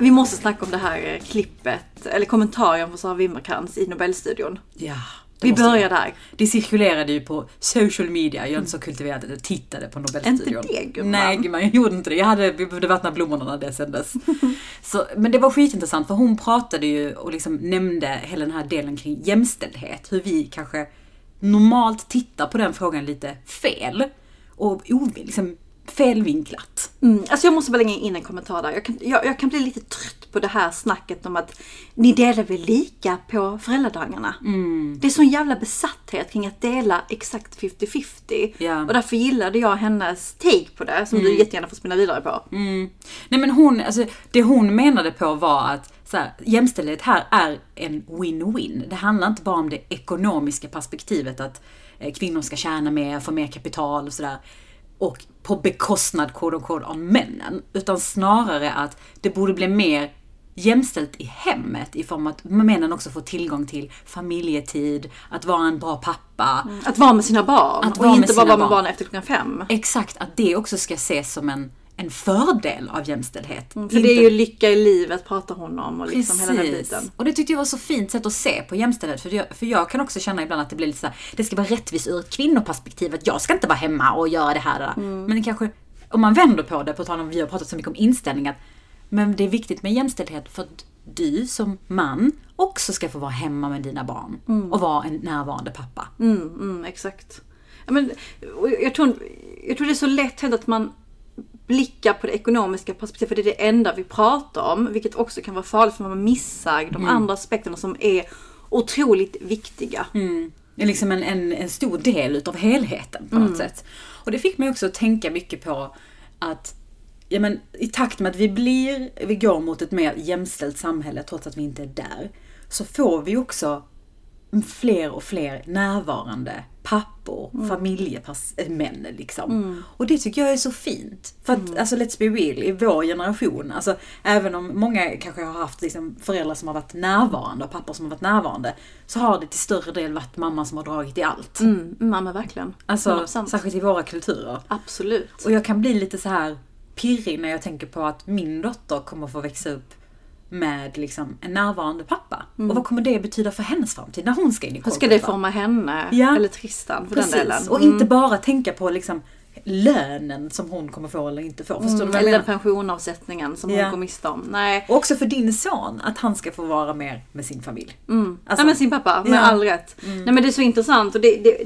Vi måste snacka om det här eh, klippet, eller kommentaren från Sara Wimmercrantz i Nobelstudion. Ja. Vi börjar där. Det cirkulerade ju på social media. Jag är inte så kultiverad att jag tittade på Nobelstudion. Inte det, gumman. Nej gumman, jag gjorde inte det. Jag hade, vi behövde vattna blommorna när det sändes. så, men det var skitintressant för hon pratade ju och liksom nämnde hela den här delen kring jämställdhet. Hur vi kanske normalt tittar på den frågan lite fel. Och o- liksom felvinklat. Mm, alltså jag måste bara lägga in en kommentar där. Jag kan, jag, jag kan bli lite trött på det här snacket om att ni delar väl lika på föräldradagarna. Mm. Det är sån jävla besatthet kring att dela exakt 50-50. Ja. Mm. Och därför gillade jag hennes take på det, som du jättegärna får spinna vidare på. Nej men hon, alltså det hon menade på var att så här, jämställdhet här är en win-win. Det handlar inte bara om det ekonomiska perspektivet att eh, kvinnor ska tjäna mer, få mer kapital och sådär. Och på bekostnad quote unquote, av männen. Utan snarare att det borde bli mer jämställt i hemmet i form av att männen också får tillgång till familjetid, att vara en bra pappa. Att vara med sina barn Att och vara inte bara vara med barn. barn efter klockan fem. Exakt, att det också ska ses som en, en fördel av jämställdhet. För det är ju lycka i livet pratar hon om och liksom hela den Precis. biten. Och det tyckte jag var så fint sätt att se på jämställdhet. För jag, för jag kan också känna ibland att det blir lite så här, det ska vara rättvist ur ett kvinnoperspektiv. Att jag ska inte vara hemma och göra det här. Mm. Men kanske, om man vänder på det, på tal om vi har pratat så mycket om inställning, att men det är viktigt med jämställdhet för att du som man också ska få vara hemma med dina barn. Och vara en närvarande pappa. Mm, mm, exakt. Men, jag, tror, jag tror det är så lätt hänt att man blickar på det ekonomiska perspektivet, för det är det enda vi pratar om. Vilket också kan vara farligt för man missar de andra aspekterna som är otroligt viktiga. Det är liksom en, en, en stor del utav helheten på något sätt. Och det fick mig också att tänka mycket på att ja, men, i takt med att vi blir, vi går mot ett mer jämställt samhälle trots att vi inte är där, så får vi också fler och fler närvarande pappor, familjemän liksom. Och det tycker jag är så fint. För att, alltså let's be real, i vår generation, alltså även om många kanske har haft liksom, föräldrar som har varit närvarande och pappor som har varit närvarande, så har det till större del varit mamma som har dragit i allt. Mm, mamma verkligen. Alltså, 100%. särskilt i våra kulturer. Absolut. Och jag kan bli lite så här pirrig när jag tänker på att min dotter kommer få växa upp med liksom en närvarande pappa. Och vad kommer det betyda för hennes framtid när hon ska in i Hur ska det forma henne? Ja. Eller Tristan för Precis. den delen. Och inte bara tänka på liksom lönen som hon kommer få eller inte få. Förstår du vad jag Eller pensionavsättningen som Ja. hon går miste om. Nej. Och också för din son, att han ska få vara mer med sin familj. Mm. Alltså- ja, men sin pappa, med Ja. all rätt. Nej men det är så intressant och det, det,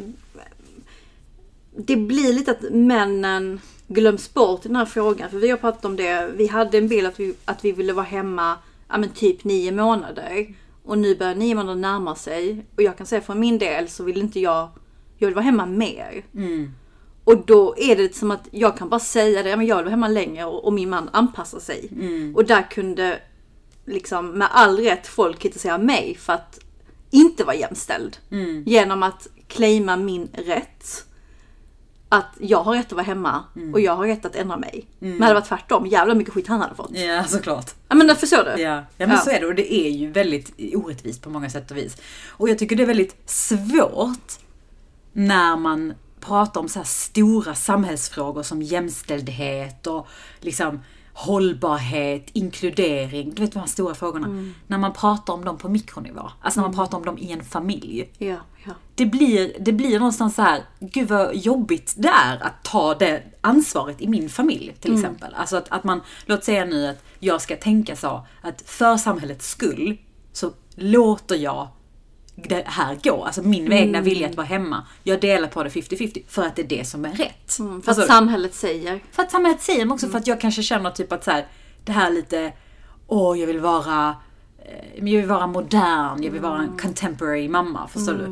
det blir lite att männen glöms bort i den här frågan. För vi har pratat om det. Vi hade en bild att vi, att vi ville vara hemma ja, men typ nio månader. Och nu börjar nio månader närma sig. Och jag kan säga för min del så vill inte jag, jag vill vara hemma mer. Och då är det som att jag kan bara säga det, men jag vill vara hemma längre och, och min man anpassar sig. Och där kunde liksom med all rätt folk kritisera mig för att inte vara jämställd. Genom att claima min rätt. Att jag har rätt att vara hemma och jag har rätt att ändra mig. Men hade det varit tvärtom, jävlar mycket skit han hade fått. Ja, såklart. Ja men förstår du? Ja, ja men Ja. så är det och det är ju väldigt orättvist på många sätt och vis. Och jag tycker det är väldigt svårt när man pratar om så här stora samhällsfrågor som jämställdhet och liksom hållbarhet, inkludering, du vet de här stora frågorna. När man pratar om dem på mikronivå, alltså när man pratar om dem i en familj. Ja, ja. Det blir, det blir någonstans så här, gud vad jobbigt det är att ta det ansvaret i min familj till exempel. Alltså att, att man, låt säga nu att jag ska tänka så att för samhällets skull så låter jag det här gå. Alltså min egna vilja att vara hemma. Jag delar på det 50-50 för att det är det som är rätt. Mm, för Alltså, att samhället säger. för att samhället säger, men också för att jag kanske känner typ att så här, det här lite, åh jag vill vara men jag vill vara modern, jag vill vara en contemporary mamma, förstår du?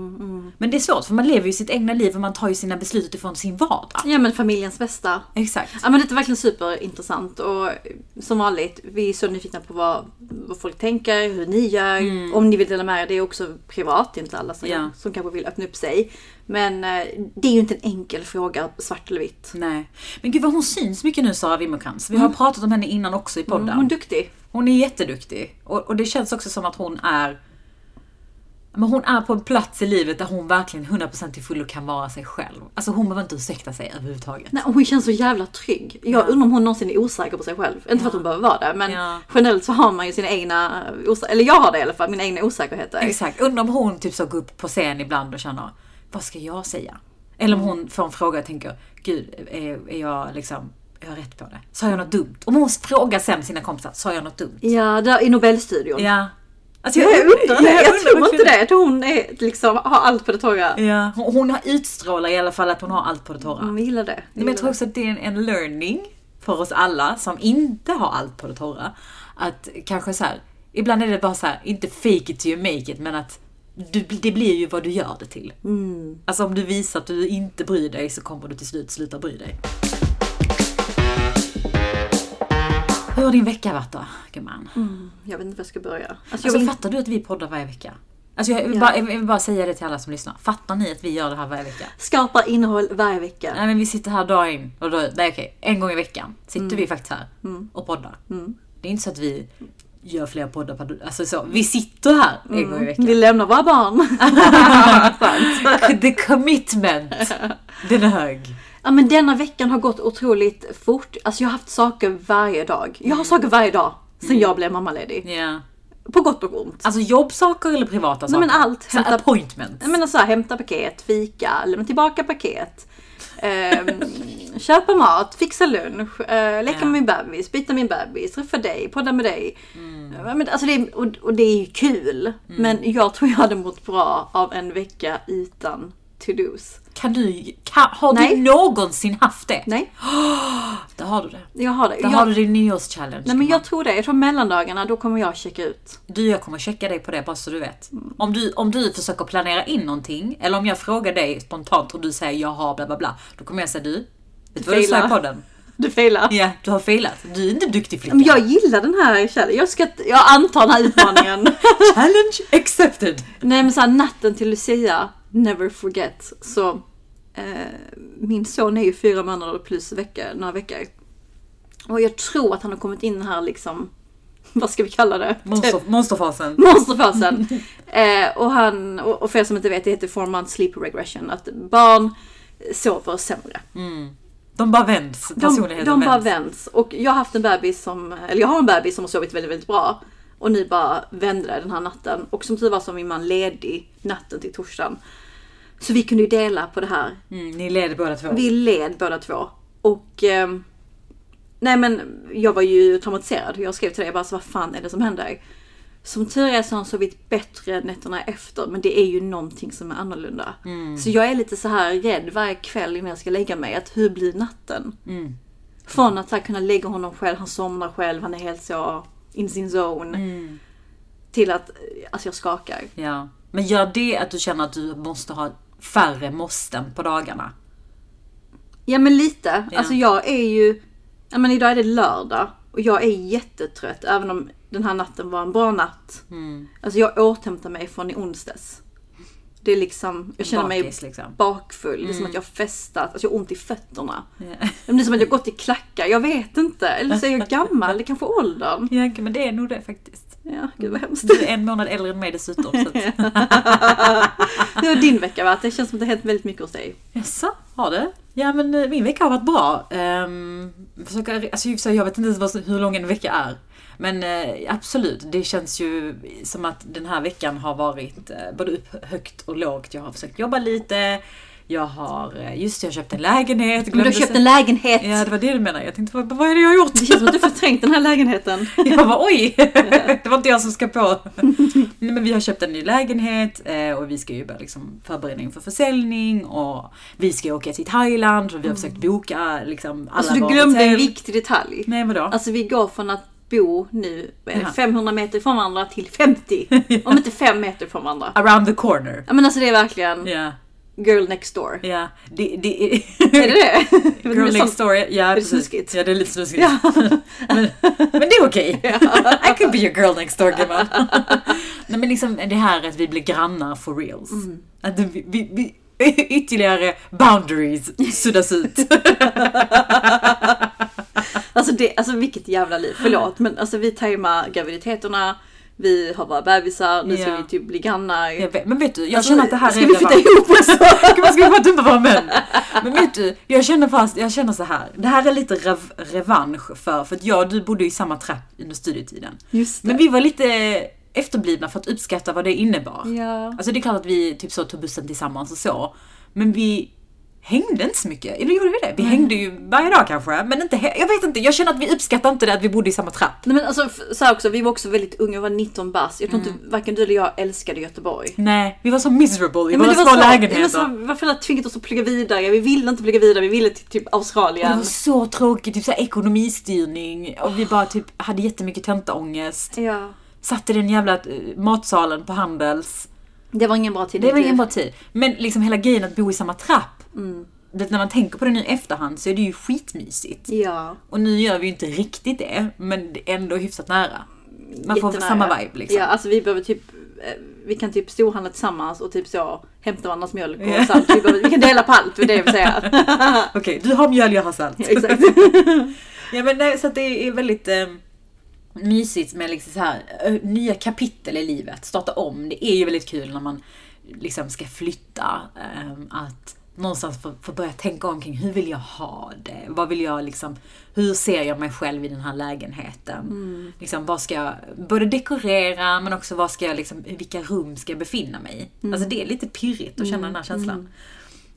Men det är svårt för man lever ju sitt egna liv och man tar ju sina beslut utifrån sin vardag. Ja men familjens bästa. Exakt. Ja men det är verkligen superintressant och som vanligt, vi är så nyfikna på vad, vad folk tänker, hur ni gör. Om ni vill dela med er, det är också privat, det är inte alla som, Ja. som kanske vill öppna upp sig. Men eh, det är ju inte en enkel fråga, svart eller vitt. Nej. Men gud vad hon syns mycket nu Sara Wimmercrantz. Vi har pratat om henne innan också i podden. Hon är duktig. Hon är jätteduktig. Och, och det känns också som att hon är Men hon är på en plats i livet där hon verkligen 100% till fullo kan vara sig själv. Alltså hon behöver inte ursäkta sig överhuvudtaget. Nej, och hon känns så jävla trygg. Jag Ja. undrar om hon någonsin är osäker på sig själv. Inte för att hon behöver vara det, men Ja. generellt så har man ju sina egna, osä- eller jag har det i alla fall, mina egna osäkerheter. Exakt. Undrar om hon typ så går upp på scen ibland och känner, vad ska jag säga? Eller om hon får en fråga och tänker, gud, är, är jag liksom, jag rätt på det? Sa jag något dumt? Om hon frågar sen sina kompisar, sa jag något dumt? Ja, där i Nobelstudion. Ja. Alltså Jag undrar det. Jag, undrar tror inte det. Jag tror hon är, liksom, har allt på det torra. Ja, hon, hon har utstrålar i alla fall att hon har allt på det torra. Mm, jag gillar det. Men jag tror också att det är en, en learning för oss alla som inte har allt på det torra. Att kanske så här, ibland är det bara så här, inte fake it till you make it, men att du, det blir ju vad du gör det till. Alltså om du visar att du inte bryr dig så kommer du till slut sluta bry dig. Hur har din vecka varit då, gumman? Jag vet inte var jag ska börja. Alltså, Alltså vill, fattar du att vi poddar varje vecka? Alltså jag vill, Ja. bara, jag vill bara säga det till alla som lyssnar. Fattar ni att vi gör det här varje vecka? skapa innehåll varje vecka. Nej men vi sitter här dag in och dag. Nej okej, en gång i veckan sitter vi faktiskt här och poddar. Det är inte så att vi gör fler poddar per Alltså så, vi sitter här en gång i veckan. Vi lämnar våra barn. The commitment, den är hög. Ja men denna veckan har gått otroligt fort. Alltså jag har haft saker varje dag. Jag har saker varje dag sen jag blev mammaledig. Ja. På gott och ont. Alltså jobbsaker eller privata saker? men allt. Så Hämta- appointments. Jag menar så här, hämta paket, fika, lämna tillbaka paket. ehm, köpa mat, fixa lunch, eh, leka Ja. med min bebis, byta min bebis, träffa dig, podda med dig. Mm. Men, alltså det är, och, och det är ju kul. Men jag tror jag hade mått bra av en vecka utan to-dos. Kan du, kan, har Nej. du någonsin haft det? Nej, Där har du det. jag har det. Där Jag, har du din nyårschallenge. nej men jag tror det. Jag tror mellandagarna, då kommer jag checka ut. Du, jag kommer checka dig på det bara så du vet. Mm. Om, du, om du försöker planera in någonting, eller om jag frågar dig spontant och du säger jag har bla bla bla. Då kommer jag säga du, vet du vad du sa i podden? Du failar. Ja, du har failat. Du är inte duktig flicka. Men jag gillar den här challenge. Jag, ska, jag antar den här utmaningen. Challenge accepted! Nej men såhär natten till Lucia, never forget. Så eh, min son är ju fyra månader plus vecka, några veckor. Och jag tror att han har kommit in här liksom, vad ska vi kalla det? Monster, monsterfasen. Monsterfasen. eh, och han, och och för er som inte vet, det heter four month sleep regression. Att barn sover sämre. De bara vänds. De, Personligheten de bara vänds. vänds. Och jag har haft en bebis som, eller jag har en bebis som har sovit väldigt, väldigt bra. Och nu bara vände det den här natten. Och som tur var så var min man ledig natten till torsdagen. Så vi kunde ju dela på det här. Mm, ni leder båda två. Vi led båda två. Och ehm, nej men jag var ju traumatiserad. Jag skrev till dig jag bara så vad fan är det som händer? Som tur är så har han sovit bättre nätterna efter. Men det är ju någonting som är annorlunda. Så jag är lite så här rädd varje kväll innan jag ska lägga mig. Att hur blir natten? Från att här, kunna lägga honom själv, han somnar själv, han är helt så in sin zone. Till att alltså jag skakar. Ja. Men gör det att du känner att du måste ha färre måsten på dagarna? Ja men lite. Ja. Alltså jag är ju, ja men idag är det lördag och jag är jättetrött även om den här natten var en bra natt. Mm. Alltså jag återhämtar mig från i onsdags. Det är liksom, jag känner mig Bakis, liksom. bakfull. Det är som att jag har festat, alltså jag har ont i fötterna. Ja. Det är som att jag gått i klackar, jag vet inte. Eller så är jag gammal, det kanske åldern. Ja, men det är nog det faktiskt. Ja, gud vad hemskt. Du är en månad äldre än mig dessutom. Så att... Hur har din vecka varit? Det känns som att det har hänt väldigt mycket hos dig. Jaså, har det? Ja men eh, min vecka har varit bra. Um, försöka, alltså, jag vet inte ens hur lång en vecka är. Men eh, absolut, det känns ju som att den här veckan har varit eh, både upp, högt och lågt. Jag har försökt jobba lite. Jag har, eh, just det, jag köpte en lägenhet. Men du har köpt en lägenhet. Ja, det var det du menade. Jag tänkte, vad, vad är det jag har gjort? Det känns som att du förträngt den här lägenheten. Jag bara oj, det var inte jag som ska på. Nej, men vi har köpt en ny lägenhet eh, och vi ska ju börja liksom förbereda inför försäljning och vi ska åka till Thailand och vi har försökt boka liksom alla Alltså du glömde en hotell. viktig detalj. Nej vadå? Alltså vi går från att bo nu vad är det, Ja. 500 meter från varandra till 50. Om inte 5 meter från varandra. Around the corner. Ja men alltså det är verkligen Ja, girl next door. ja. Det, det är... Är det det? Det är Girl sånt- next door, ja det precis. snuskigt? Ja det är lite snuskigt. Ja. men, men det är okej. I could be your girl next door gumman. Nej men liksom det här att vi blir grannar for reals. Mm. Att vi, vi, vi, ytterligare boundaries suddas ut. Alltså, det, alltså vilket jävla liv, förlåt. Men alltså vi tajmar graviditeterna. Vi har våra bebisar, nu ska Ja. vi typ bli grannar. Jag vet, men vet du, jag Alltså, känner att det här ska är vi flytta ihop också? Ska vi bara dumpa våra män? Men vet du, jag känner fast, jag känner så här. Det här är lite rev, revansch för, för att jag och du bodde i samma trapp under studietiden. Just det. Men vi var lite efterblivna för att uppskatta vad det innebar. Ja. Alltså det är klart att vi typ så tog bussen tillsammans och så. Men vi hängde inte så mycket. Eller gjorde vi det? Vi hängde ju varje dag kanske. Men inte Jag vet inte, jag känner att vi uppskattar inte det att vi bodde i samma trapp. Nej men alltså så också, vi var också väldigt unga, vi var 19 bast. Jag tror Mm. inte varken du eller jag älskade Göteborg. Nej, vi var så miserable i men våra små så, det var lägenheter. så, våra föräldrar tvingade oss att plugga vidare, vi ville inte plugga vidare, vi ville till typ Och det Australien. var så tråkigt, typ så ekonomistyrning och vi bara typ hade jättemycket tentaångest. Ja. Satt i den jävla eh, matsalen på Handels. Det var ingen bra tid. Det var ingen bra tid. Men liksom hela grejen att bo i samma trapp. Mm. Det, när man tänker på det nu i efterhand så är det ju skitmysigt. Ja. Och nu gör vi ju inte riktigt det, men det är ändå hyfsat nära. Man får Jättenära. samma vibe liksom. Ja, alltså vi behöver typ, eh, vi kan typ storhandla tillsammans och typ så hämta varandras mjölk och Ja. salt. Vi, behöver, vi kan dela på allt, för det jag vill säga. Okej, du har mjöl, jag har salt. Exakt. Ja men nej, så att det är väldigt eh, mysigt med liksom så här, eh, nya kapitel i livet, starta om. Det är ju väldigt kul när man liksom ska flytta. Eh, att någonstans få, få börja tänka om kring hur vill jag ha det? Vad vill jag liksom, hur ser jag mig själv i den här lägenheten? Liksom, vad ska jag både dekorera men också vad ska jag liksom, i vilka rum ska jag befinna mig i? Alltså det är lite pirrigt att känna den här känslan.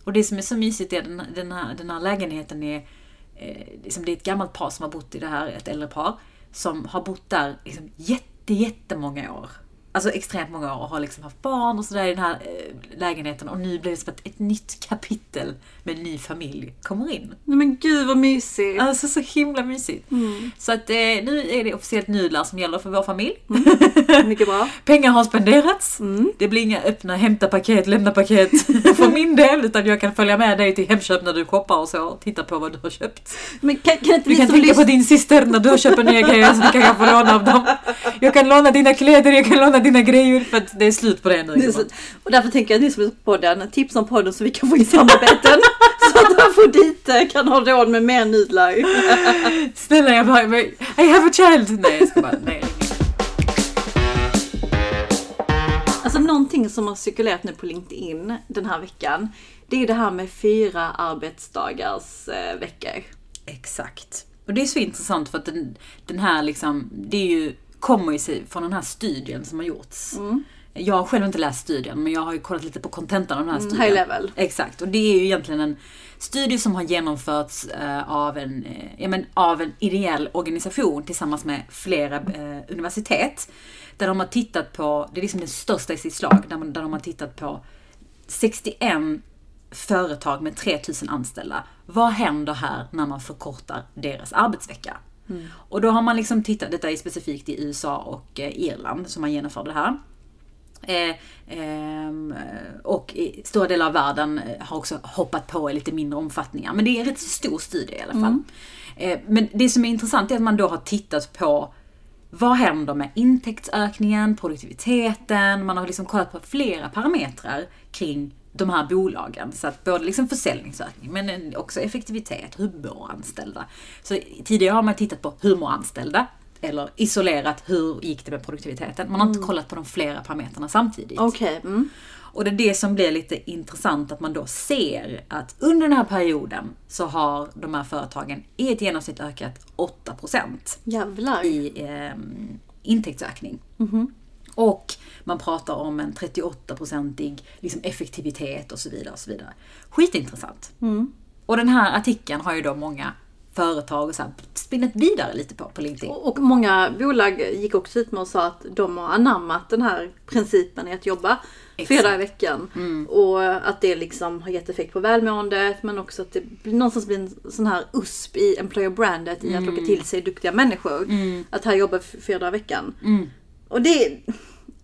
Och det som är så mysigt är att den, den, här, den här lägenheten är eh, liksom det är ett gammalt par som har bott i det här, ett äldre par, som har bott där liksom jätte, jättemånga år. Alltså extremt många år och har liksom haft barn och sådär i den här eh, lägenheten och nu blir det som att ett nytt kapitel med en ny familj kommer in. Nej men gud vad mysigt. Alltså så himla mysigt. Så att eh, nu är det officiellt nudlar som gäller för vår familj. Mycket bra. Pengar har spenderats. Det blir inga öppna hämta paket, lämna paket för min del. Utan jag kan följa med dig till Hemköp när du shoppar och så. Och titta på vad du har köpt. Men kan, kan inte Vi ni kan tänka på din syster när du köpt nya grejer så kan jag få låna av dem. Jag kan låna dina kläder, jag kan låna dina grejer för att det är slut på det nu. Det är Och därför tänker jag att ni som lyssnar på podden, tipsa om podden så vi kan få in samarbeten. så att dit eh, kan ha råd med mer nudlar. Snälla jag bara, I have a child! Nej jag ska bara, nej. Alltså någonting som har cirkulerat nu på LinkedIn den här veckan. Det är det här med fyra arbetsdagars eh, veckor. Exakt. Och det är så intressant för att den, den här liksom, det är ju, kommer ju sig från den här studien som har gjorts. Jag har själv inte läst studien, men jag har ju kollat lite på kontentan av den här studien. high level. Exakt, och det är ju egentligen en studie som har genomförts eh, av, en, eh, ja, men, av en ideell organisation tillsammans med flera eh, universitet. Där de har tittat på, det är liksom den största i sitt slag, där, man, där de har tittat på 61 företag med 3000 anställda. Vad händer här när man förkortar deras arbetsvecka? Och då har man liksom tittat, detta är specifikt i USA och eh, Irland som man genomförde det här. Eh, ehm, och i stora delar av världen eh, har också hoppat på i lite mindre omfattningar. Men det är en rätt stor studie i alla fall. Eh, men det som är intressant är att man då har tittat på vad händer med intäktsökningen, produktiviteten, man har liksom kollat på flera parametrar kring de här bolagen. Så att både liksom försäljningsökning men också effektivitet, hur mår anställda? Så tidigare har man tittat på hur mår anställda? Eller isolerat, hur gick det med produktiviteten? Man har inte kollat på de flera parametrarna samtidigt. Okej. Mm. Och det är det som blir lite intressant att man då ser att under den här perioden så har de här företagen i ett genomsnitt ökat 8% Jävlar. i eh, intäktsökning. Och man pratar om en 38-procentig liksom, effektivitet och så vidare. Och så vidare. Skitintressant. Och den här artikeln har ju då många företag och så här spinnit vidare lite på, på LinkedIn. Och och många bolag gick också ut med och sa att de har anammat den här principen i att jobba Exakt. fyra dagar i veckan. Och att det liksom har gett effekt på välmåendet men också att det blir- någonstans blir en sån här USP i employer brandet i att locka till sig duktiga människor. Att här jobba f- fyra dagar i veckan. Och det,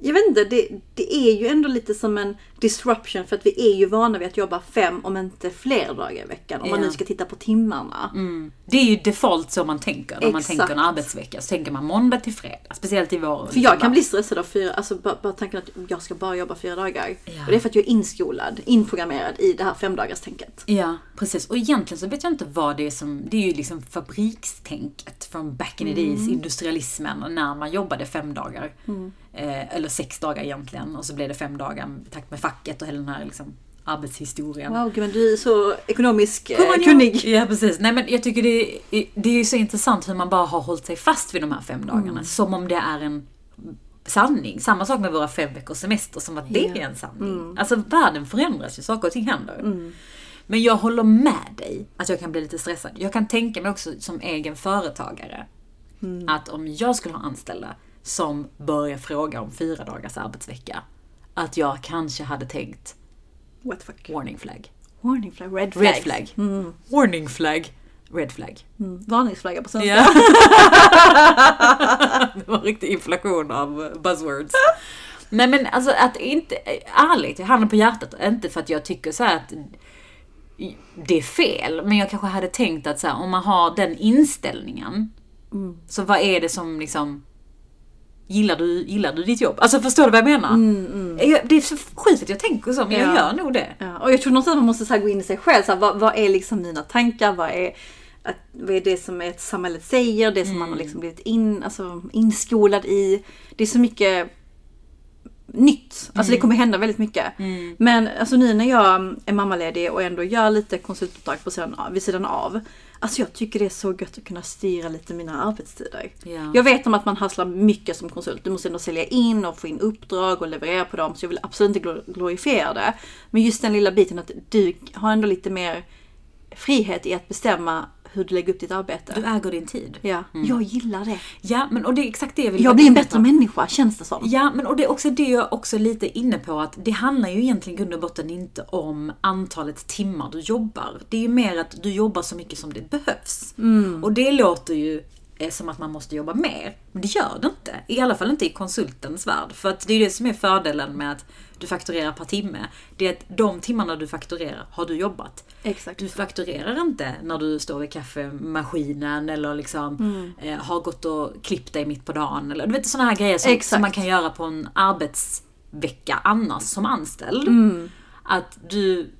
jag vet inte, det, det är ju ändå lite som en disruption för att vi är ju vana vid att jobba fem om inte fler dagar i veckan. Om man Ja. nu ska titta på timmarna. Det är ju default så man tänker när man Exakt. tänker en arbetsvecka. Så tänker man måndag till fredag, speciellt i vår. För jag kan bli stressad av fyra, alltså bara, bara tanken att jag ska bara jobba fyra dagar. Ja. Och det är för att jag är inskolad, inprogrammerad i det här femdagarstänket. Ja, precis. Och egentligen så vet jag inte vad det är som... Det är ju liksom fabrikstänket från back in the days, industrialismen, när man jobbade fem dagar. Eh, Eh, eller sex dagar egentligen. Och så blev det fem dagar i takt med facket och hela den här liksom, arbetshistorien. Wow, men du är så ekonomisk eh, kunnig. Ja precis. Nej men jag tycker det är, det är så intressant hur man bara har hållit sig fast vid de här fem dagarna. Mm. Som om det är en sanning. Samma sak med våra fem veckors semester som att det Ja. Mm. är en sanning. Alltså världen förändras ju, saker och ting händer. Men jag håller med dig att jag kan bli lite stressad. Jag kan tänka mig också som egen företagare Mm. att om jag skulle ha anställda som börjar fråga om fyra dagars arbetsvecka, att jag kanske hade tänkt What the fuck? warning flag. Warning flag, red flag. Red flag. Warning flag. Red flag. Mm. Varningsflagga på svenska. Ja. det var riktig inflation av buzzwords. Nej men alltså att inte, ärligt, jag handen på hjärtat, inte för att jag tycker så här att det är fel, men jag kanske hade tänkt att så här, om man har den inställningen, så vad är det som liksom Gillar du, gillar du ditt jobb? Alltså förstår du vad jag menar? Jag- Det är så sjukt att jag tänker så, men jag Ja. gör nog det. Ja, och jag tror någonstans att man måste så gå in i sig själv. Så här, vad, vad är liksom mina tankar? Vad är, att, vad är det som ett samhället säger? Det som man har liksom blivit in, alltså, inskolad i. Det är så mycket nytt. Alltså det kommer hända väldigt mycket. Men alltså nu när jag är mammaledig och ändå gör lite konsultuppdrag på sidan vid sidan av. Alltså jag tycker det är så gött att kunna styra lite mina arbetstider. Ja. Jag vet om att man hasslar mycket som konsult. Du måste ändå sälja in och få in uppdrag och leverera på dem. Så jag vill absolut inte glo- glorifiera det. Men just den lilla biten att du har ändå lite mer frihet i att bestämma hur du lägger upp ditt arbete. Du äger din tid. Ja, jag gillar det. Ja, men och det är exakt det jag vill Jag blir en bättre på. människa känns det som. Ja, men och det är också det jag också är lite inne på att det handlar ju egentligen i grund och botten inte om antalet timmar du jobbar. Det är ju mer att du jobbar så mycket som det behövs. Och det låter ju som att man måste jobba mer. Men det gör det inte. I alla fall inte i konsultens värld. För att det är det som är fördelen med att du fakturerar per timme. Det är att de timmarna du fakturerar har du jobbat. Exakt. Du fakturerar inte när du står vid kaffemaskinen eller liksom eh, har gått och klippt dig mitt på dagen. Eller, du vet sådana här grejer som, som man kan göra på en arbetsvecka annars som anställd. Att du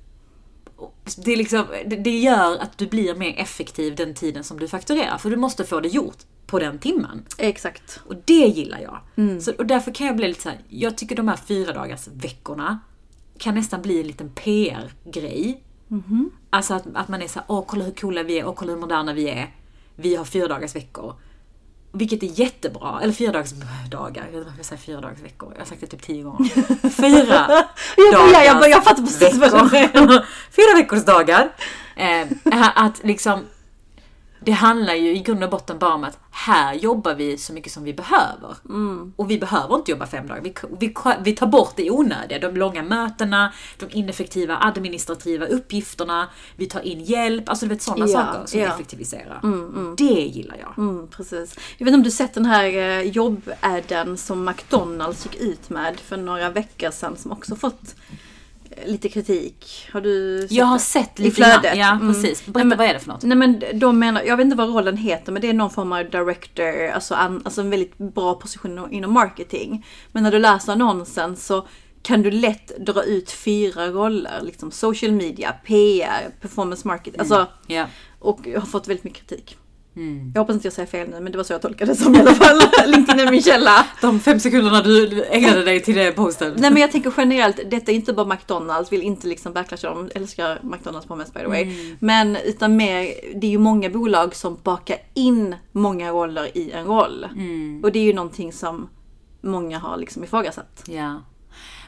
det, liksom, det, gör att du blir mer effektiv den tiden som du fakturerar. För du måste få det gjort på den timmen. Exakt. Och det gillar jag. Så, och därför kan jag bli lite så här, jag tycker de här fyra dagars veckorna kan nästan bli en liten PR-grej. Alltså att, att man är så här, åh kolla hur coola vi är, åh kolla hur moderna vi är. Vi har fyra dagars veckor. Vilket är jättebra. Eller fyra dagars dagar. Jag vet inte varför jag säger fyra dagars veckor. Jag har sagt det typ tio gånger. Fyra Jag börjar, jag, börjar, jag fattar precis vad du menar. Fyra veckors dagar. Eh, att liksom, det handlar ju i grund och botten bara om att här jobbar vi så mycket som vi behöver. Och vi behöver inte jobba fem dagar. Vi, vi, vi tar bort det onödiga. De långa mötena, de ineffektiva administrativa uppgifterna. Vi tar in hjälp. Alltså du vet sådana Ja, saker som ja. effektiviserar. Det gillar jag. Mm, precis. Jag vet inte om du sett den här eh, jobbadden som McDonalds gick ut med för några veckor sedan som också fått lite kritik. Har du sett Jag har det? sett I lite flödet. grann. Ja, Mm. precis. Berätta, men- vad är det för något? Nej men de menar, jag vet inte vad rollen heter men det är någon form av director, alltså, an, alltså en väldigt bra position inom- marketing. Men när du läser annonsen så kan du lätt dra ut fyra roller, liksom social media, PR, performance marketing. Alltså, Ja. och jag har fått väldigt mycket kritik. Jag hoppas inte jag säger fel nu men det var så jag tolkade det som i alla fall. LinkedIn är min källa. De fem sekunderna du ägnade dig till det posten. Nej men jag tänker generellt, detta är inte bara McDonalds, vill inte liksom backlasha dem, älskar McDonalds på mest by the way. Men utan mer, det är ju många bolag som bakar in många roller i en roll. Och det är ju någonting som många har liksom ifrågasatt. Ja.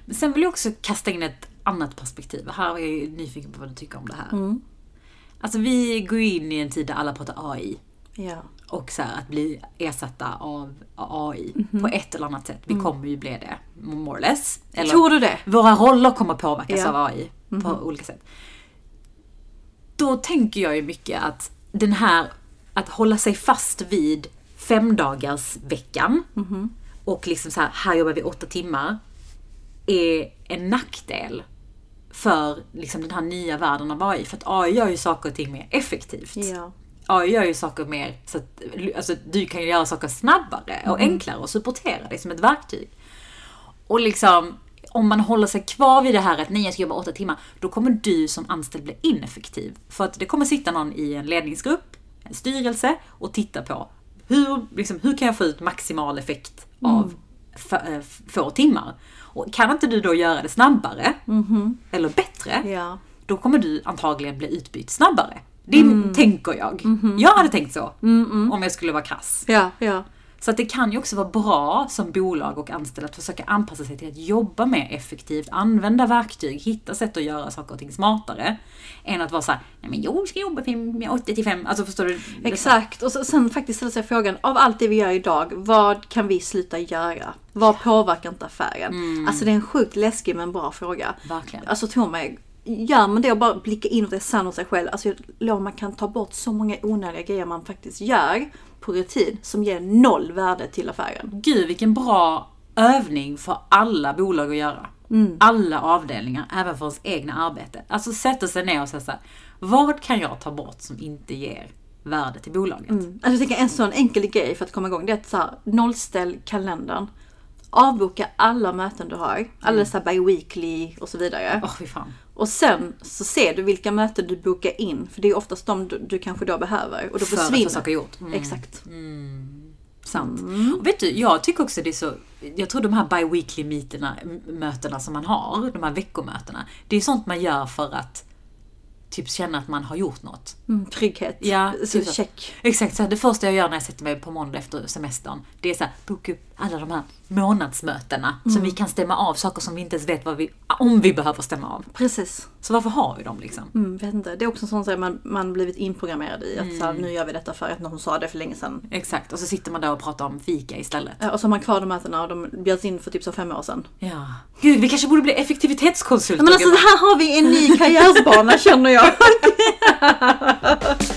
Men sen vill jag också kasta in ett annat perspektiv. Här är jag ju nyfiken på vad du tycker om det här. Alltså vi går in i en tid där alla pratar AI. Ja. Och så här, att bli ersatta av AI på ett eller annat sätt. Vi kommer ju bli det, more or less. Eller Tror du det? Våra roller kommer påverkas Ja. av AI på olika sätt. Då tänker jag ju mycket att den här, att hålla sig fast vid femdagars veckan och liksom så här, här jobbar vi åtta timmar, är en nackdel för liksom den här nya världen av AI. För att AI gör ju saker och ting mer effektivt. Ja. AI gör ju saker mer så att alltså, du kan ju göra saker snabbare och enklare och supportera dig som ett verktyg. Och liksom, om man håller sig kvar vid det här att nej, jag ska jobba åtta timmar, då kommer du som anställd bli ineffektiv. För att det kommer sitta någon i en ledningsgrupp, en styrelse och titta på hur, liksom, hur kan jag få ut maximal effekt av f- eh, få timmar. Och kan inte du då göra det snabbare, eller bättre, Ja. då kommer du antagligen bli utbytt snabbare. Det Mm. tänker jag. Mhm. Jag hade tänkt så, om jag skulle vara krass. Ja, ja. Så att det kan ju också vara bra som bolag och anställd att försöka anpassa sig till att jobba mer effektivt, använda verktyg, hitta sätt att göra saker och ting smartare. Än att vara såhär, nej men jag ska jobba till 8 till 5. Alltså förstår du? Exakt. Och så, sen faktiskt ställa sig frågan, av allt det vi gör idag, vad kan vi sluta göra? Vad påverkar inte affären? Alltså det är en sjukt läskig men bra fråga. Verkligen. Alltså tro mig, gör man det och bara blicka in och är sann hos sig själv. Alltså jag lovar, man kan ta bort så många onödiga grejer man faktiskt gör på rutin som ger noll värde till affären. Gud vilken bra övning för alla bolag att göra. Alla avdelningar, även för ens egna arbete. Alltså sätta sig ner och säga såhär, vad kan jag ta bort som inte ger värde till bolaget? Alltså jag tänker en sån enkel grej för att komma igång, det är att så här, nollställ kalendern. Avboka alla möten du har, alla så här bi-weekly och så vidare. Åh fy fan. Och sen så ser du vilka möten du bokar in, för det är oftast de du, du kanske då behöver. Och då För att få försvinner. saker gjort. Mm. Exakt. Sant. Och vet du, jag tycker också det är så, jag tror de här bi-weekly meeterna, mötena som man har, de här veckomötena, det är sånt man gör för att typ känna att man har gjort något. Mm, trygghet. Ja, så, typ så. check. Exakt, så här, det första jag gör när jag sätter mig på måndag efter semestern, det är så här, boka upp alla de här månadsmötena som vi kan stämma av saker som vi inte ens vet vad vi, om vi behöver stämma av. Precis. Så varför har vi dem liksom? Mm, vet inte. Det är också en sån sak man, man blivit inprogrammerad i. Att så här, nu gör vi detta för att någon sa det för länge sedan. Exakt, och så sitter man där och pratar om fika istället. Ja, Och så har man kvar de mötena och de bjöds in för typ så fem år sedan. Ja. Gud, vi kanske borde bli effektivitetskonsulter. Men alltså här har vi en ny karriärsbana känner jag.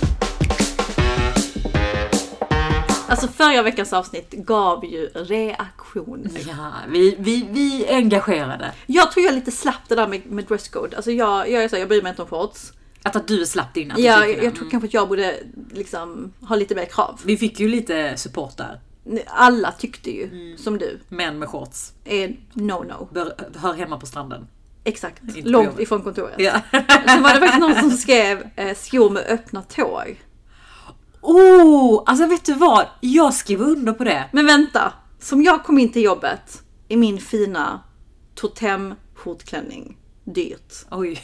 Alltså förra veckans avsnitt gav ju reaktion. Ja, vi, vi, vi engagerade. Jag tror jag lite slapp det där med, med dresscode. Alltså jag, jag är så, jag bryr mig inte om shorts. Att, att du slapp din attityd Ja, jag, jag tror kanske att jag borde liksom ha lite mer krav. Vi fick ju lite support där. Alla tyckte ju, som du, Män med shorts. är no-no. Bör, hör hemma på stranden. Exakt. Långt ifrån kontoret. Ja. Sen var det faktiskt någon som skrev eh, skor med öppna tår. Oh, alltså vet du vad? Jag skriver under på det. Men vänta, som jag kom in till jobbet i min fina totem skjortklänning. Dyrt. Oj.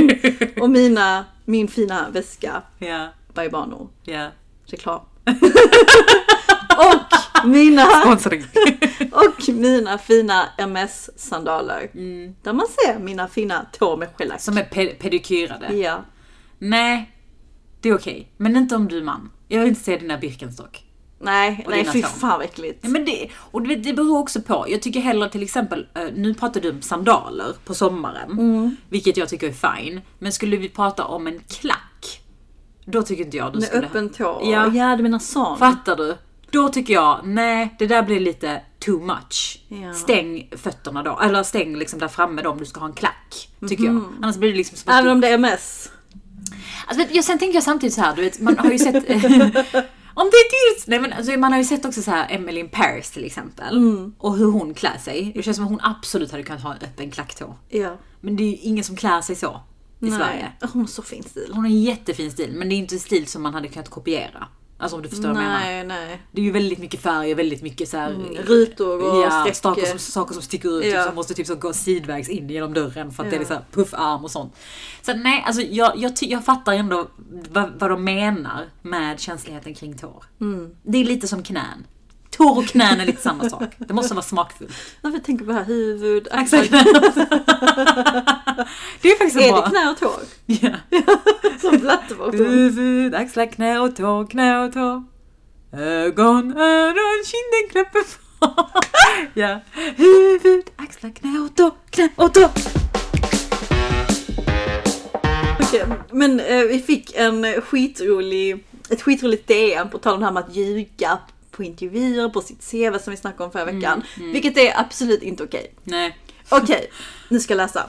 Och mina, min fina väska ja, by Bano. ja. Reklam. och mina, och mina fina MS-sandaler. Där man ser mina fina tår med shellack. Som är pe- pedikyrade. Ja. Nej, det är okej. Men inte om du är man. Jag vill inte se dina Birkenstock. Nej, Och nej fy fan vad äckligt. Ja, men det, och det, det beror också på. Jag tycker hellre till exempel, eh, nu pratar du om sandaler på sommaren. Mm. Vilket jag tycker är fine. Men skulle vi prata om en klack. Då tycker inte jag du Med skulle... öppen tå. Ja. ja, du menar sån. Fattar du? Då tycker jag, nej det där blir lite too much. Ja. Stäng fötterna då, eller stäng liksom där framme då om du ska ha en klack. Tycker jag. Annars blir det liksom som Även om det är MS. Alltså, jag, sen tänker jag samtidigt så här, du vet, man har ju sett... om det är dyrt! Nej men alltså, man har ju sett också så här Emily in Paris till exempel. Mm. Och hur hon klär sig. Det känns som att hon absolut hade kunnat ha en öppen klacktå. Ja. Men det är ju ingen som klär sig så i Sverige. Hon har så fin stil. Hon har en jättefin stil, men det är inte en stil som man hade kunnat kopiera. Alltså om du förstår vad jag menar. Nej, nej. Det är ju väldigt mycket färg och väldigt mycket så här, Rutor och ja, streck. saker, som, saker som sticker ut, typ, Ja. som måste typ så gå sidvägs in genom dörren för att det är Ja. här puffarm och sånt. Så nej, alltså jag, jag, jag fattar ändå vad, vad de menar med känsligheten kring tår. Mm. Det är lite som knän. Tår och knän är lite samma sak. Det måste vara smakfullt. Varför tänker på här huvud, axlar. Exakt. det är faktiskt Är bra... det knä och tår? Ja. Som blatteversion. Huvud, axlar, knä och tå, knä och tå. Ögon, öron, kinden, kroppen. ja. Huvud, axlar, knä och tå, knä och tå. Okej, Men eh, vi fick en skitrolig, ett skitroligt DM på tal om det här med att ljuga på intervjuer, på sitt CV som vi snackade om förra veckan. Vilket är absolut inte okej. Nej. Okej, nu ska jag läsa.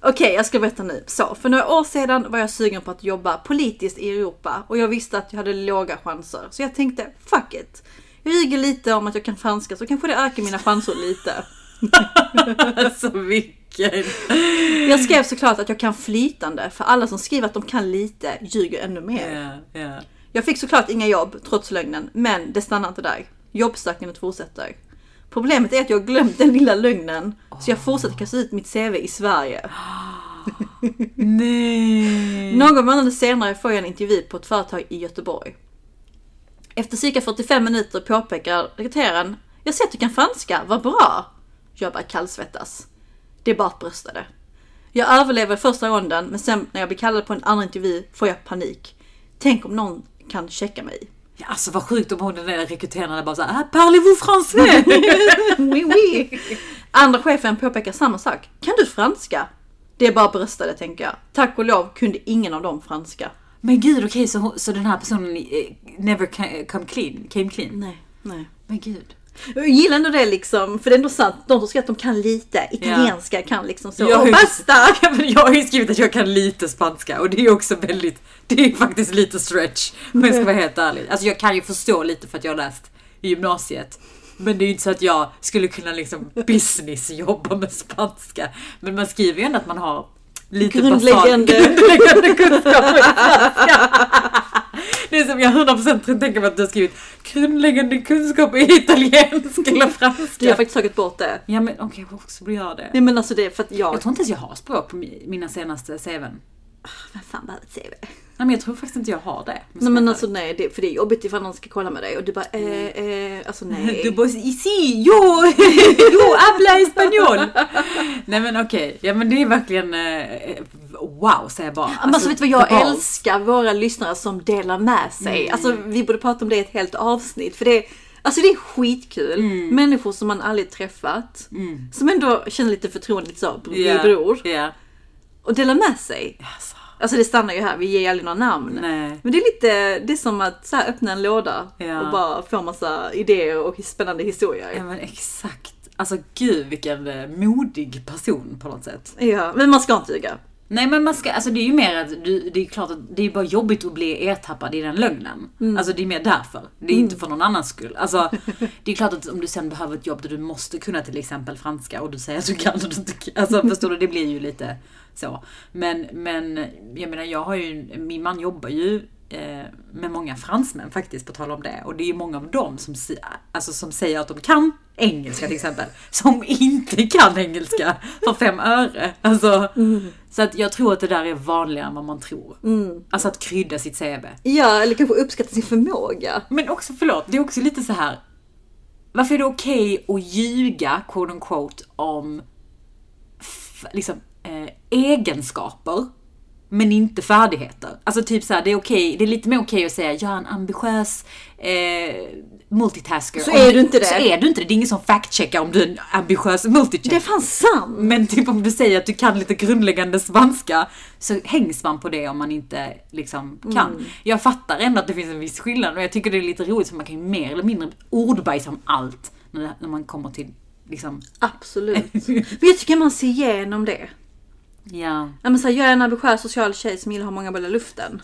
Okej, jag ska berätta nu. Så, för några år sedan var jag sugen på att jobba politiskt i Europa och jag visste att jag hade låga chanser. Så jag tänkte, fuck it. Jag ljuger lite om att jag kan franska så kanske det ökar mina chanser lite. Alltså vilken. Jag skrev såklart att jag kan flytande, för alla som skriver att de kan lite ljuger ännu mer. Ja, ja. Jag fick såklart inga jobb trots lögnen, men det stannar inte där. Jobbsökandet fortsätter. Problemet är att jag glömt den lilla lögnen. Så jag fortsätter kasta ut mitt CV i Sverige. Nej! Någon månad senare får jag en intervju på ett företag i Göteborg. Efter cirka 45 minuter påpekar rekryteraren Jag ser att du kan franska, vad bra! Jag börjar kallsvettas. Det är bara att brösta det. Jag överlever första ronden men sen när jag blir kallad på en andra intervju får jag panik. Tänk om någon kan checka mig. Ja, alltså vad sjukt om hon den där rekryteraren bara såhär, ah, parlez-vous français? oui, oui. Andra chefen påpekar samma sak. Kan du franska? Det är bara bröstade tänker jag. Tack och lov kunde ingen av dem franska. Men gud okej, så, hon- så den här personen eh, never ca- come clean, came clean? Nej, nej. Men gud. Jag gillar ändå det liksom, för det är ändå sant. De som skriver att de kan lite italienska kan liksom så. Jag har ju- basta! Jag har ju skrivit att jag kan lite spanska och det är också väldigt, det är faktiskt lite stretch om jag ska vara helt ärlig. Alltså jag kan ju förstå lite för att jag har läst i gymnasiet. Men det är ju inte så att jag skulle kunna liksom business jobba med spanska. Men man skriver ju ändå att man har lite Grundläggande. basal, grundläggande kunskaper i spanska. Det är som jag 100% tänker mig att du har skrivit grundläggande kunskaper i italienska eller Du har franska. faktiskt tagit bort det. Ja men okej, jag får också göra det. Nej men alltså det är för att jag... Jag tror inte ens jag har språk på mi- mina senaste CVn. Vem fan behöver ett CV? Nej men jag tror faktiskt inte jag har det. Nej men alltså nej, det, för det är jobbigt ifall någon ska kolla med dig och du bara eh, eh, alltså nej. Du bara ici, yo, yo habla español. Nej men okej, ja men det är verkligen eh, wow säger jag bara. Ja, men alltså, vet du vad jag älskar? Våra lyssnare som delar med sig. Alltså vi borde prata om det i ett helt avsnitt. För det är, alltså, det är skitkul. Människor som man aldrig träffat. Som ändå känner lite förtroende, lite så, är Ja, bror. Ja. Och delar med sig. Alltså, Alltså det stannar ju här, vi ger aldrig några namn. nej. Men det är lite, det är som att så här, öppna en låda Ja. och bara få massa idéer och spännande historier. Ja men exakt. Alltså gud vilken eh, modig person på något sätt. Ja, men man ska inte ljuga. Nej men man ska, alltså det är ju mer att du, det är klart att det är bara jobbigt att bli ertappad i den lögnen. Alltså det är mer därför. Det är inte för någon annans skull. Alltså det är klart att om du sen behöver ett jobb där du måste kunna till exempel franska och du säger att du kan och du inte kan. Alltså förstår du, det blir ju lite så. Men, men jag menar jag har ju, min man jobbar ju med många fransmän faktiskt på tal om det. Och det är ju många av dem som, alltså, som säger att de kan engelska till exempel. Som inte kan engelska för fem öre. Alltså, Så att jag tror att det där är vanligare än vad man tror. Alltså att krydda sitt CV. Ja, eller kanske uppskatta sin förmåga. Men också, förlåt, det är också lite så här. Varför är det okej att ljuga, quote unquote, om liksom, eh, egenskaper men inte färdigheter? Alltså typ så här, det är okej, det är lite mer okej att säga jag är en ambitiös eh, multitasker. Så Om är du inte det. Så är du inte det. Det är ingen som fact-checkar om du är en ambitiös multitasker. Det är fan sant! Men typ om du säger att du kan lite grundläggande spanska så hängs man på det om man inte liksom kan. Mm. Jag fattar ändå att det finns en viss skillnad och jag tycker det är lite roligt för man kan ju mer eller mindre ordbajsa om allt när man kommer till liksom, Absolut. Men jag tycker man ser igenom det. Ja, Ja, men så här, jag är en ambitiös social tjej som gillar att ha många bollar i luften.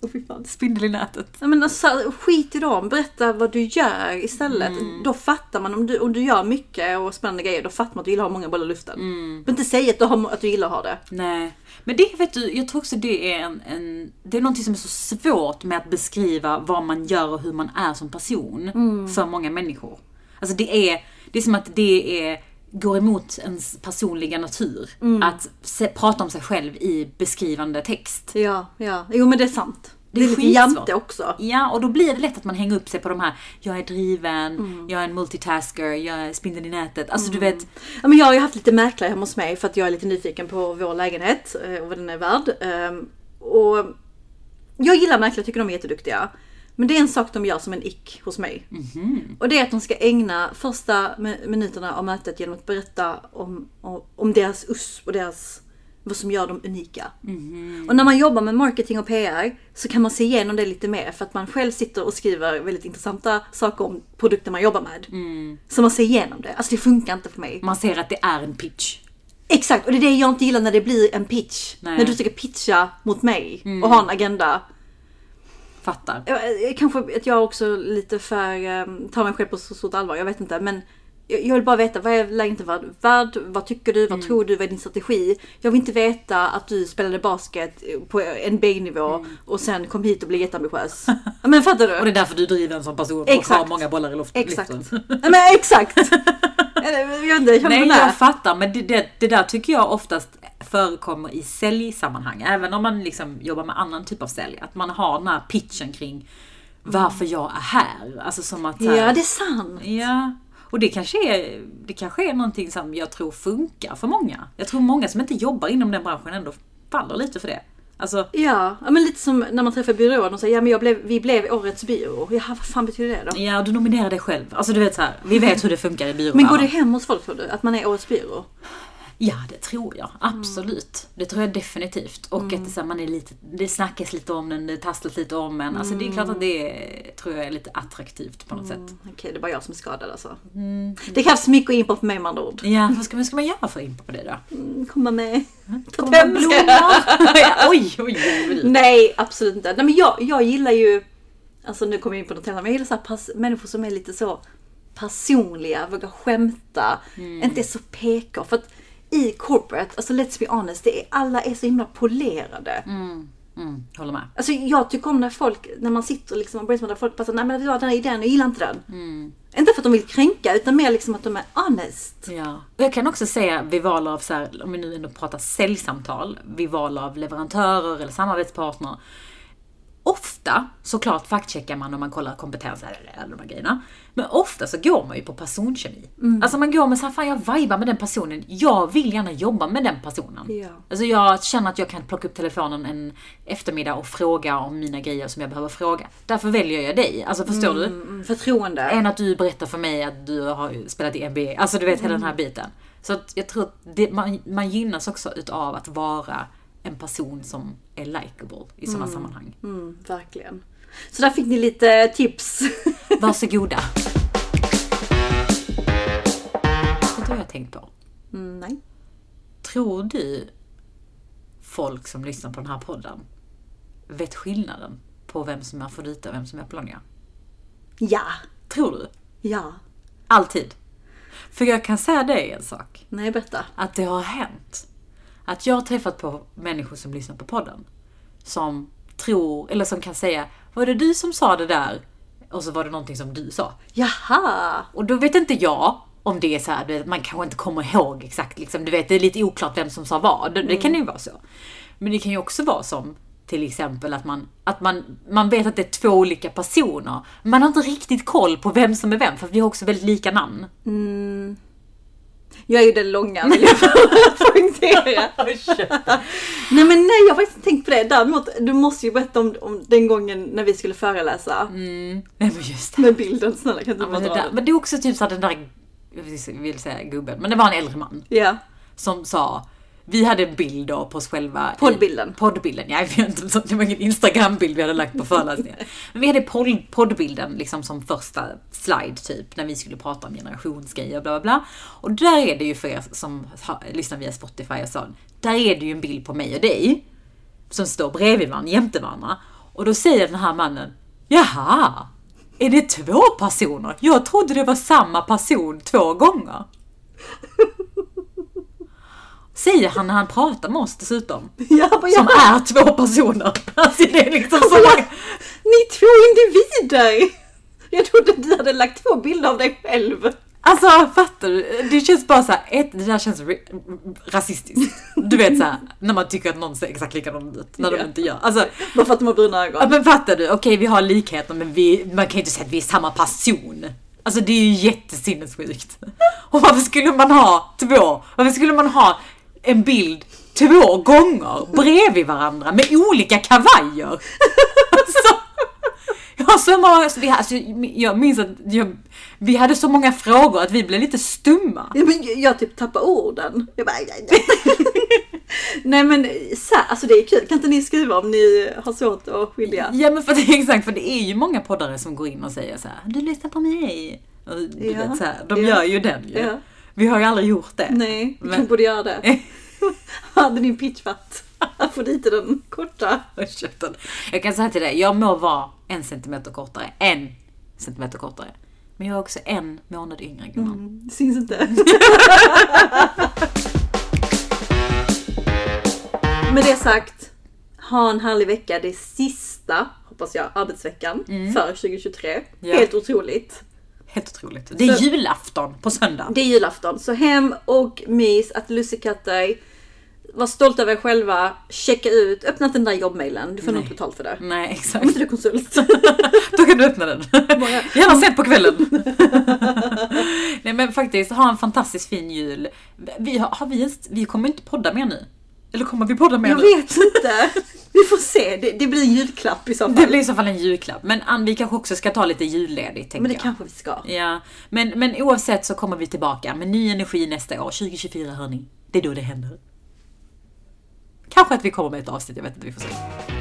Oh, fy fan. spindel i nätet. Ja, men alltså, skit i dem, berätta vad du gör istället. Då fattar man, om du, om du gör mycket och spännande grejer, då fattar man att du gillar att ha många bollar i luften. Du behöver inte säga att du, har, att du gillar att ha det. Nej, men det vet du, jag tror också det är en, en det är någonting som är så svårt med att beskriva vad man gör och hur man är som person för många människor. Alltså det är, det är som att det är, går emot ens personliga natur. Att se, prata om sig själv i beskrivande text. Ja, ja. Jo men det är sant. Det, Det är är lite jante också. Ja, och då blir det lätt att man hänger upp sig på de här, jag är driven, jag är en multitasker, jag är spindeln i nätet. Alltså du vet, Ja, men jag har ju haft lite mäklare hemma hos mig för att jag är lite nyfiken på vår lägenhet eh, och vad den är värd. Ehm, Och jag gillar mäklare, tycker de är jätteduktiga. Men det är en sak de gör som en ick hos mig. Och det är att de ska ägna första mi- minuterna av mötet genom att berätta om, om, om deras USP och deras, vad som gör dem unika. Och när man jobbar med marketing och PR så kan man se igenom det lite mer för att man själv sitter och skriver väldigt intressanta saker om produkter man jobbar med. Så man ser igenom det. Alltså det funkar inte för mig. man ser att det är en pitch. Exakt, och det är det jag inte gillar när det blir en pitch. Nej. När du ska pitcha mot mig och ha en agenda. Fattar. Jag- jag- Kanske att jag också lite för, eh, tar mig själv på så stort allvar, jag vet inte. Men Jag jag vill bara veta, vad är lägenheten värd? värd? Vad tycker du? Mm. Vad tror du? Vad är din strategi? Jag vill inte veta att du spelade basket på NBA-nivå Mm. och sen kom hit och blev jätteambitiös. Men fattar du? Och det är därför du driver en sån person och Exakt. har många bollar i luft- Exakt. luften. Ja, men exakt! Jag jag känner Nej, jag fattar. Men det, det, det där tycker jag oftast förekommer i säljsammanhang. Även om man liksom jobbar med annan typ av sälj. Att man har den här pitchen kring varför jag är här. Alltså som att... här- Ja, det är sant. Ja, och det kanske, är, det kanske är någonting som jag tror funkar för många. Jag tror många som inte jobbar inom den branschen ändå faller lite för det. Alltså, Ja, ja, men lite som när man träffar byrån och säger ja men jag blev, vi blev årets byrå. Ja, vad fan betyder det då? ja, du nominerar dig själv. Alltså du vet så här, vi vet hur det funkar i byrån. Men går det hem hos folk tror du? Att man är årets byrå? Ja, det tror jag. Absolut. Det tror jag definitivt. Och att det, man är lite, det snackas lite om den, det tasslas lite om en. Alltså det är klart att det är, tror jag är lite attraktivt på något sätt. Okej, det är bara jag som är skadad alltså. Det krävs mycket att impa på mig med andra ord. Ja, vad ska, vad ska man göra för att impa på det då? Mm, Komma med. Ta med blommor? oj, oj, oj. Nej, absolut inte. Nej, men jag, jag gillar ju, alltså nu kommer jag in på något annat, men jag gillar så pass, människor som är lite så personliga, vågar skämta, inte är så PK. För att i corporate, alltså let's be honest, det är, alla är så himla polerade. Mm, mm, håller med. Alltså jag tycker om när folk, när man sitter liksom och brainstormar, folk bara nej men vet du vad, den här idén, jag gillar inte den. Inte för att de vill kränka, utan mer liksom att de är honest. Ja. Och jag kan också säga vid val av, så här, om vi nu ändå pratar säljsamtal, vid val av leverantörer eller samarbetspartner. Ofta, såklart faktcheckar man om man kollar kompetens eller de här grejerna. Men ofta så går man ju på personkemi. Alltså man går med såhär, fan jag vibar med den personen. Jag vill gärna jobba med den personen. Ja. Alltså jag känner att jag kan plocka upp telefonen en eftermiddag och fråga om mina grejer som jag behöver fråga. Därför väljer jag dig. Alltså förstår du? Mm, förtroende. än att du berättar för mig att du har spelat i NBA. Alltså du vet hela den här biten. Så att jag tror att det, man, man gynnas också utav att vara en person som är likable i sådana sammanhang. Mm, verkligen. Så där fick ni lite tips. Varsågoda. Vet du vad jag har tänkt på? Mm, nej. Tror du folk som lyssnar på den här podden vet skillnaden på vem som är Afrodite och vem som är Apollonia? Ja. Tror du? Ja. Alltid. För jag kan säga dig en sak. Nej, berätta. att det har hänt. Att jag har träffat på människor som lyssnar på podden. Som tror, eller som kan säga, var det du som sa det där? Och så var det någonting som du sa. Jaha. Och då vet inte jag om det är så här, man kanske inte kommer ihåg exakt liksom, du vet det är lite oklart vem som sa vad. Det, det kan ju vara så. Men det kan ju också vara som till exempel att man, att man, man vet att det är två olika personer. Man har inte riktigt koll på vem som är vem för vi har också väldigt lika namn. Jag är ju den långa vill jag poängtera. Nej men nej, jag har faktiskt tänkt på det. Däremot, du måste ju berätta om, om den gången när vi skulle föreläsa. Mm. Nej men just det. Med bilden, snälla kan du Ja, bara men, det dra den? men det är också typ så att den där, jag vill säga gubben, men det var en äldre man Ja. som sa vi hade en bild då på oss själva. i- Poddbilden. Poddbilden, ja, vi hade inte, det var ingen Instagram-bild vi hade lagt på föreläsningen. Men vi hade podd, poddbilden liksom som första slide typ, när vi skulle prata om generationsgrejer bla bla bla. Och där är det ju för er som har, lyssnar via Spotify och så, där är det ju en bild på mig och dig. Som står bredvid varandra, jämte varandra. Och då säger den här mannen, jaha, är det två personer? Jag trodde det var samma person två gånger. Säger han när han pratar med oss dessutom. Ja, bara, Som ja. är två personer. Alltså det är liksom så Ja. många. Ni två individer! Jag trodde du hade lagt två bilder av dig själv. Alltså fattar du? Det känns bara så här, ett, det där känns ra- rasistiskt. Du vet så här, när man tycker att någon ser exakt likadan ut, när Ja. de inte gör. Alltså, Bara för att de har bruna ögon. ja, men fattar du? Okej vi har likheter men vi, man kan ju inte säga att vi är samma person. Alltså det är ju jättesinnessjukt. Och varför skulle man ha två? Varför skulle man ha en bild två gånger bredvid varandra med olika kavajer? Alltså, jag har så många, alltså, vi, alltså, jag minns att jag, vi hade så många frågor att vi blev lite stumma. Ja, men jag, jag typ tappar orden. Jag bara, aj, aj. Nej men så alltså det är kul. Kan inte ni skriva om ni har svårt att skilja? Ja men för det, exakt, för det är ju många poddare som går in och säger så här: du lyssnar på mig. Och, du Ja. vet, så här, de Ja. gör ju den ju. Ja. Vi har ju aldrig gjort det. Nej, vi Men- kanske borde göra det. Hade din pitch varit att få dit den korta? Jag kan säga till dig, jag må vara en centimeter kortare, en centimeter kortare. Men jag är också en månad yngre gumman. Mm, det syns inte. Med det sagt, ha en härlig vecka. Det är sista, hoppas jag, arbetsveckan för 2023. Ja. Helt otroligt. Helt otroligt. Det är Så- julafton på söndag. Det är julafton, så hem och mys, att lussekatta dig. Var stolt över er själva, checka ut, öppna inte den där jobbmailen. Du får nog inte betalt för det. Nej, Om exakt. inte du är konsult. Då kan du öppna den. Gärna sent på kvällen. Nej men faktiskt, ha en fantastiskt fin jul. Vi, har, har vi, ens, vi kommer inte podda mer nu. Eller kommer vi podda mer Jag nu? vet inte. Vi får se. Det, det blir en julklapp i så Det fall. blir i så fall en julklapp. Men Ann, vi kanske också ska ta lite julledigt tänker Men det jag. kanske vi ska. Ja, men, men oavsett så kommer vi tillbaka med ny energi nästa år. 2024 hörni. Det är då det händer. Kanske att vi kommer med ett avsnitt, jag vet inte, vi får se.